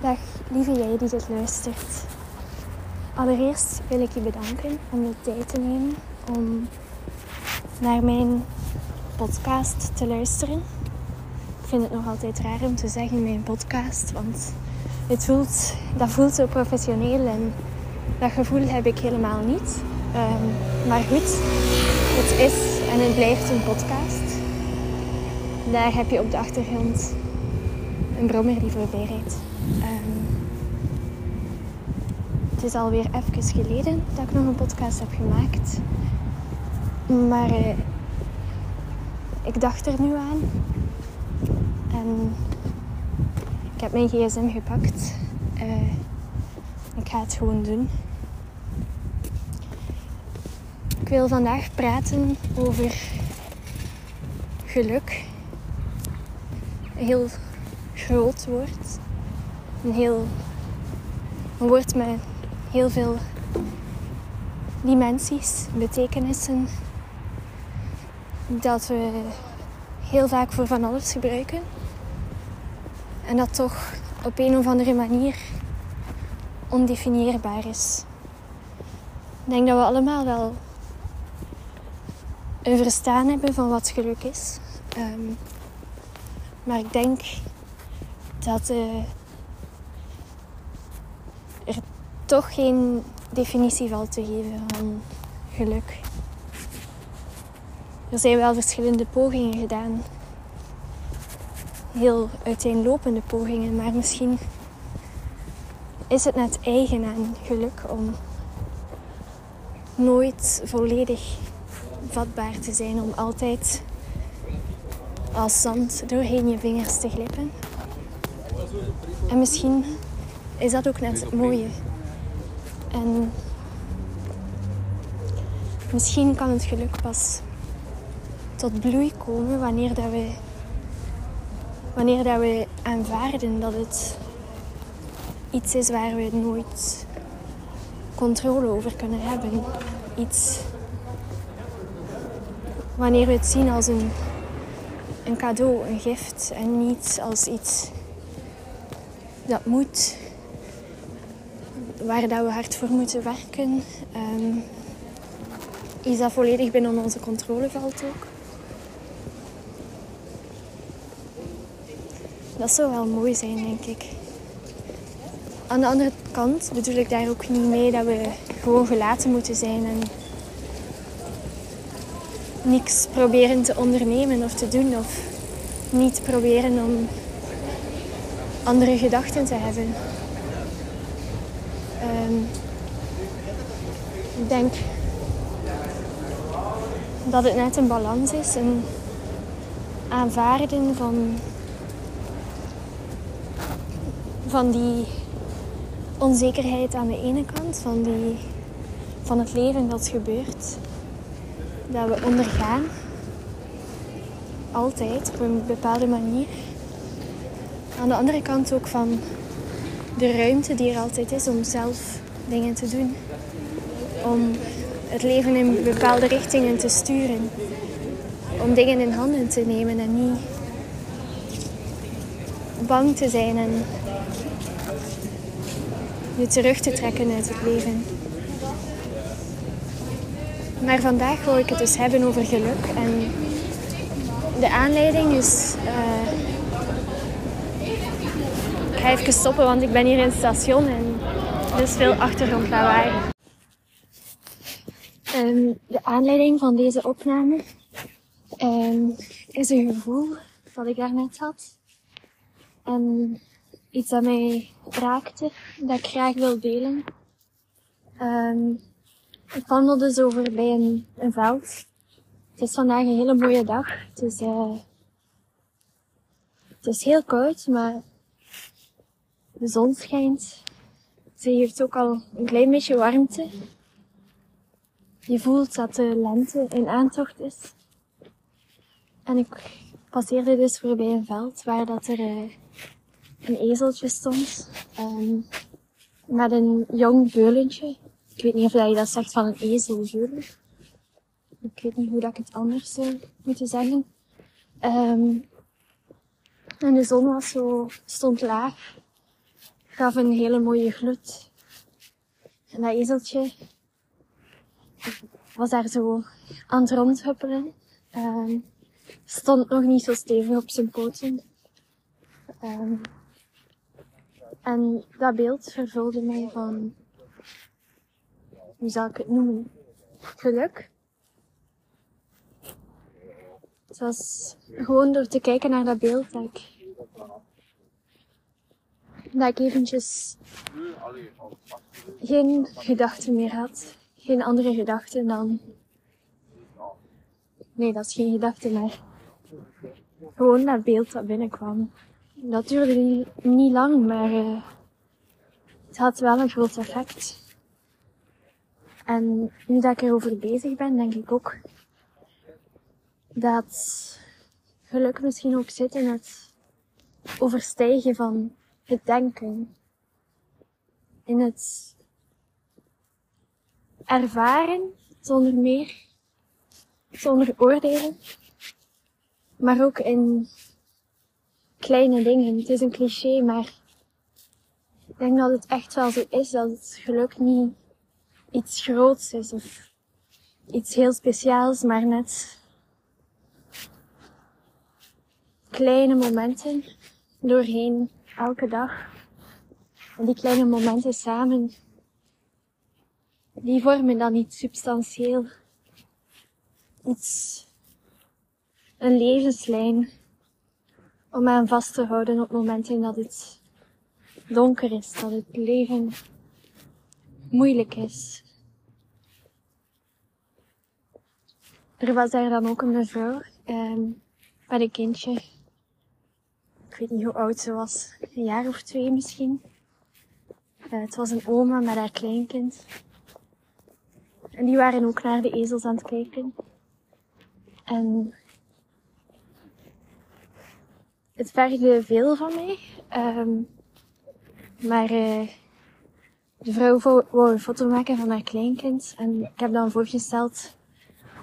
Dag lieve jij die dit luistert. Allereerst wil ik je bedanken om de tijd te nemen om naar mijn podcast te luisteren. Ik vind het nog altijd raar om te zeggen mijn podcast, want het voelt, dat voelt zo professioneel en dat gevoel heb ik helemaal niet. Um, maar goed, het is en het blijft een podcast. Daar heb je op de achtergrond een brommer die voorbij rijdt. Um, het is alweer even geleden dat ik nog een podcast heb gemaakt. Maar uh, ik dacht er nu aan. En ik heb mijn gsm gepakt. Uh, ik ga het gewoon doen. Ik wil vandaag praten over geluk. Heel groot woord. Een heel een woord met heel veel dimensies, betekenissen. Dat we heel vaak voor van alles gebruiken. En dat toch op een of andere manier ondefinieerbaar is. Ik denk dat we allemaal wel een verstaan hebben van wat geluk is. Um, maar ik denk dat uh, er toch geen definitie valt te geven van geluk. Er zijn wel verschillende pogingen gedaan. Heel uiteenlopende pogingen, maar misschien is het net eigen aan geluk om nooit volledig vatbaar te zijn, om altijd als zand doorheen je vingers te glippen. En misschien is dat ook net het mooie. En misschien kan het geluk pas tot bloei komen wanneer dat we, wanneer dat we aanvaarden dat het iets is waar we nooit controle over kunnen hebben. Iets wanneer we het zien als een, een cadeau, een gift en niet als iets dat moet, waar dat we hard voor moeten werken. Um, iets dat volledig binnen onze controle valt ook. Dat zou wel mooi zijn, denk ik. Aan de andere kant bedoel ik daar ook niet mee dat we gewoon gelaten moeten zijn en niks proberen te ondernemen of te doen of niet proberen om andere gedachten te hebben. Um, ik denk dat het net een balans is, een aanvaarden van, van die onzekerheid aan de ene kant, van, die, van het leven dat gebeurt, dat we ondergaan, altijd op een bepaalde manier. Aan de andere kant ook van de ruimte die er altijd is om zelf dingen te doen. Om het leven in bepaalde richtingen te sturen. Om dingen in handen te nemen en niet bang te zijn en je terug te trekken uit het leven. Maar vandaag wil ik het dus hebben over geluk. En de aanleiding is. Uh, ik ga even stoppen, want ik ben hier in het station en er is veel achtergrondlawaai. Um, de aanleiding van deze opname um, is een gevoel dat ik daarnet had. En iets dat mij raakte, dat ik graag wil delen. Ik wandelde zo voorbij een, een veld. Het is vandaag een hele mooie dag. Het is, uh, het is heel koud, maar de zon schijnt. Ze heeft ook al een klein beetje warmte. Je voelt dat de lente in aantocht is. En ik passeerde dus voorbij een veld waar dat er uh, een ezeltje stond. Um, met een jong beulentje. Ik weet niet of je dat zegt van een ezel, Ik weet niet hoe dat ik het anders zou moeten zeggen. Um, en de zon was zo, stond laag. Gaf een hele mooie gloed. En dat ezeltje was daar zo aan het rondhuppelen. Um, stond nog niet zo stevig op zijn poten. Um, en dat beeld vervulde mij van, hoe zal ik het noemen? Geluk. Het was gewoon door te kijken naar dat beeld dat ik, dat ik eventjes geen gedachten meer had. Geen andere gedachten dan. Nee, dat is geen gedachte, maar gewoon dat beeld dat binnenkwam. Dat duurde niet, lang, maar uh, het had wel een groot effect. En nu dat ik erover bezig ben, denk ik ook dat geluk misschien ook zit in het overstijgen van het denken. In het ervaren zonder meer, zonder oordelen. Maar ook in kleine dingen. Het is een cliché, maar ik denk dat het echt wel zo is dat het geluk niet iets groots is of iets heel speciaals, maar net kleine momenten doorheen elke dag. En die kleine momenten samen, die vormen dan iets substantieel. Iets, een levenslijn om aan vast te houden op momenten dat het donker is, dat het leven moeilijk is. Er was daar dan ook een mevrouw eh, met een kindje. Ik weet niet hoe oud ze was, een jaar of twee misschien. Uh, het was een oma met haar kleinkind. En die waren ook naar de ezels aan het kijken. En het vergde veel van mij. Um, maar uh, de vrouw wou een foto maken van haar kleinkind. En ik heb dan voorgesteld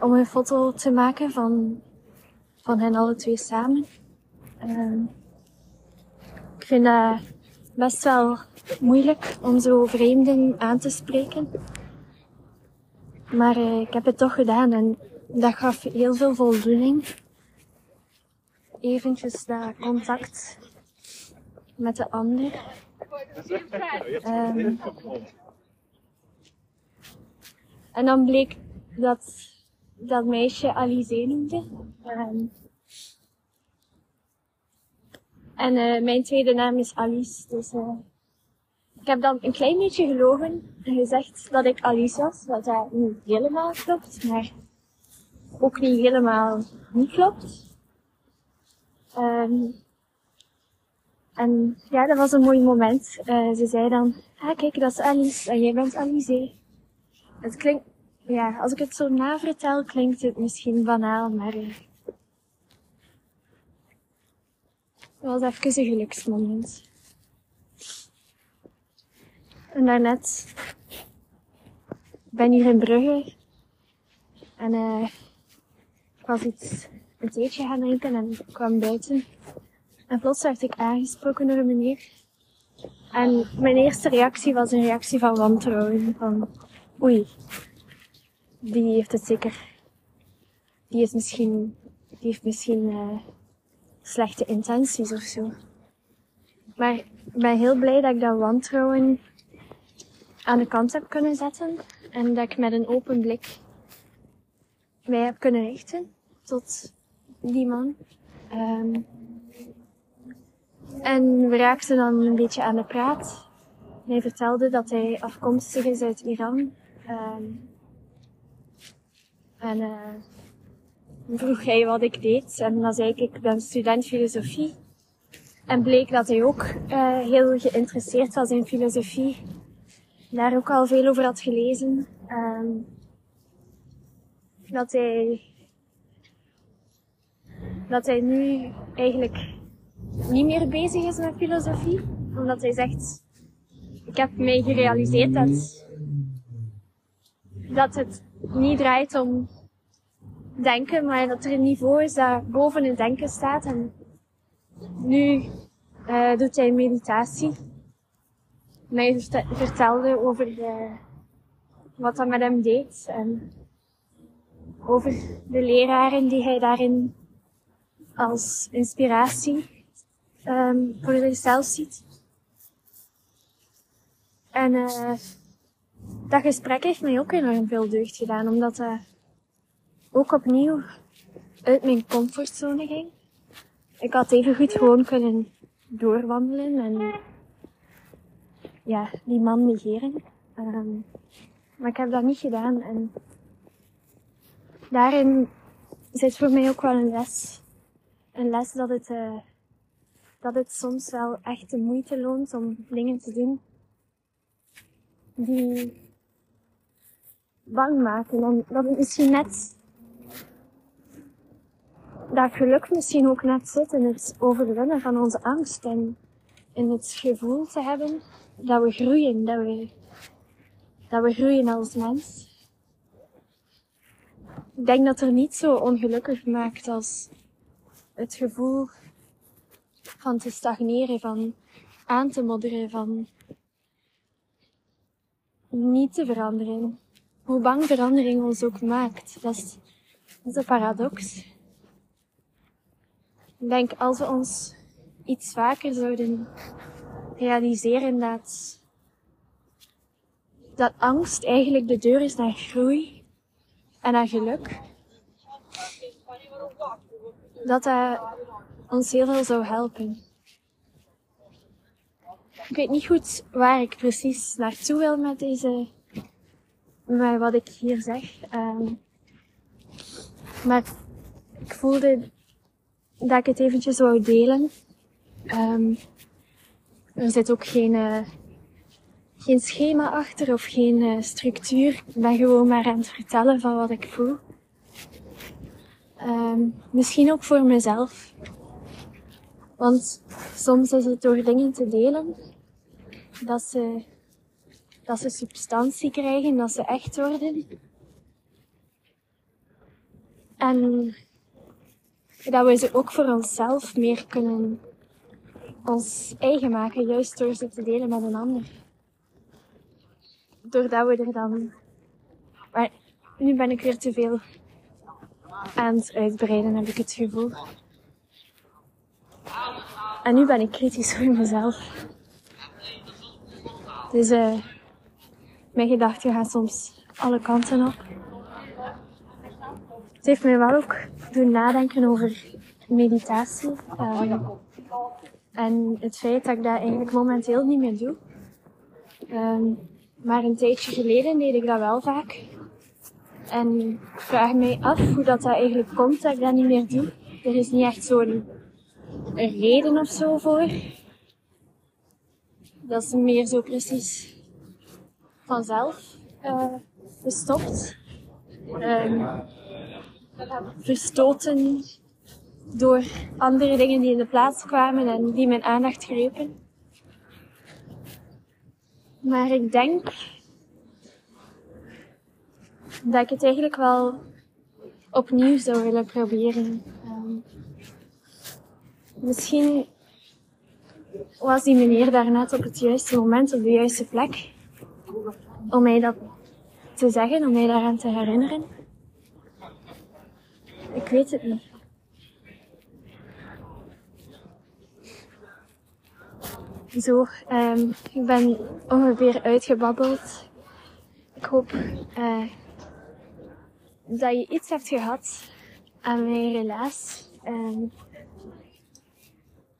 om een foto te maken van, van hen alle twee samen. Um, ik vind dat best wel moeilijk om zo vreemden aan te spreken. Maar uh, ik heb het toch gedaan en dat gaf heel veel voldoening eventjes dat contact met de ander. Um, en dan bleek dat dat meisje Alice noemde. Um, en uh, mijn tweede naam is Alice. Dus uh, ik heb dan een klein beetje gelogen en gezegd dat ik Alice was. Wat dat niet helemaal klopt, maar ook niet helemaal niet klopt. Um, en ja, dat was een mooi moment. Uh, ze zei dan, ah kijk, dat is Alice en jij bent Alice. Het klinkt, ja, als ik het zo navertel, klinkt het misschien banaal, maar het was even een geluksmoment. En daarnet ben hier in Brugge en uh, ik was iets een theetje gaan drinken en kwam buiten. En plots werd ik aangesproken door een meneer. En mijn eerste reactie was een reactie van wantrouwen. Van, oei, die heeft het zeker, die is misschien, die heeft misschien uh, slechte intenties of zo. Maar ik ben heel blij dat ik dat wantrouwen aan de kant heb kunnen zetten. En dat ik met een open blik mij heb kunnen richten tot die man. Um, en we raakten dan een beetje aan de praat. Hij vertelde dat hij afkomstig is uit Iran. Um, en uh, vroeg hij wat ik deed. En dan zei ik, ik ben student filosofie. En bleek dat hij ook uh, heel geïnteresseerd was in filosofie. Daar ook al veel over had gelezen. Um, dat hij dat hij nu eigenlijk niet meer bezig is met filosofie. Omdat hij zegt, ik heb mij gerealiseerd dat, dat het niet draait om denken, maar dat er een niveau is dat boven het denken staat. En nu uh, doet hij meditatie. mij vertelde over de, wat dat met hem deed en over de leraren die hij daarin als inspiratie um, voor zichzelf ziet. En uh, dat gesprek heeft mij ook enorm veel deugd gedaan, omdat dat ook opnieuw uit mijn comfortzone ging. Ik had even goed gewoon kunnen doorwandelen en ja, die man negeren. Um, maar ik heb dat niet gedaan en daarin zit voor mij ook wel een les. Een les dat het, uh, dat het soms wel echt de moeite loont om dingen te doen die bang maken. En dat het misschien net, dat geluk misschien ook net zit in het overwinnen van onze angst en in het gevoel te hebben dat we groeien, dat we, dat we groeien als mens. Ik denk dat er niet zo ongelukkig maakt als het gevoel van te stagneren, van aan te modderen, van niet te veranderen. Hoe bang verandering ons ook maakt, dat is, dat is een paradox. Ik denk als we ons iets vaker zouden realiseren dat, dat angst eigenlijk de deur is naar groei en naar geluk. Dat dat ons heel veel zou helpen. Ik weet niet goed waar ik precies naartoe wil met deze, met wat ik hier zeg. Um, maar ik voelde dat ik het eventjes wou delen. Um, er zit ook geen, uh, geen schema achter of geen uh, structuur. Ik ben gewoon maar aan het vertellen van wat ik voel. Um, misschien ook voor mezelf. Want soms is het door dingen te delen dat ze, dat ze substantie krijgen, dat ze echt worden. En dat we ze ook voor onszelf meer kunnen ons eigen maken, juist door ze te delen met een ander. Doordat we er dan. Maar nu ben ik weer te veel aan het uitbreiden, heb ik het gevoel. En nu ben ik kritisch voor mezelf. Dus uh, mijn gedachten gaan soms alle kanten op. Het heeft mij wel ook doen nadenken over meditatie. Um, en het feit dat ik dat eigenlijk momenteel niet meer doe. Um, maar een tijdje geleden deed ik dat wel vaak. En ik vraag me af hoe dat, dat eigenlijk komt dat ik dat niet meer doe. Er is niet echt zo'n reden of zo voor. Dat is meer zo precies vanzelf uh, gestopt. Um, verstoten door andere dingen die in de plaats kwamen en die mijn aandacht grepen. Maar ik denk dat ik het eigenlijk wel opnieuw zou willen proberen. Um, misschien was die meneer daarnet op het juiste moment, op de juiste plek, om mij dat te zeggen, om mij daaraan te herinneren. Ik weet het niet. Zo, um, ik ben ongeveer uitgebabbeld. Ik hoop uh, dat je iets hebt gehad aan mijn relaas. Um,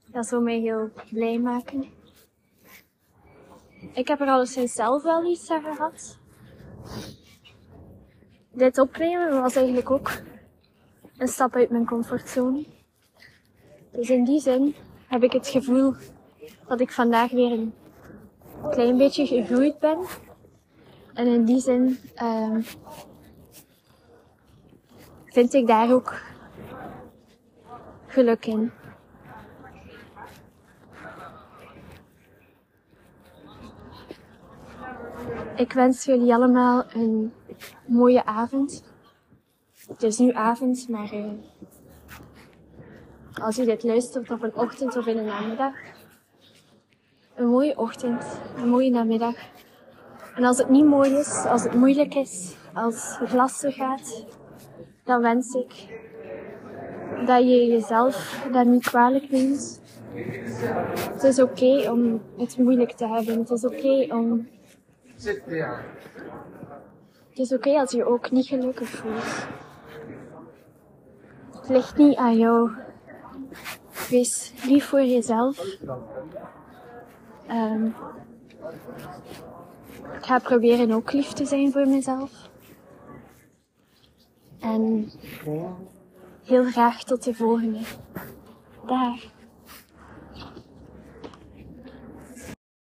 dat zou mij heel blij maken. Ik heb er alleszins zelf wel iets aan gehad. Dit opnemen was eigenlijk ook een stap uit mijn comfortzone. Dus in die zin heb ik het gevoel dat ik vandaag weer een klein beetje gegroeid ben. En in die zin uh, vind ik daar ook geluk in. Ik wens jullie allemaal een mooie avond. Het is nu avond, maar uh, als je dit luistert op een ochtend of in een namiddag, een mooie ochtend, een mooie namiddag. En als het niet mooi is, als het moeilijk is, als het lastig gaat, dan wens ik dat je jezelf dat niet kwalijk neemt. Het is oké om het moeilijk te hebben. Het is oké om. Het is oké als je ook niet gelukkig voelt. Het ligt niet aan jou. Wees lief voor jezelf. Um, ik ga proberen ook lief te zijn voor mezelf. En heel graag tot de volgende. Dag.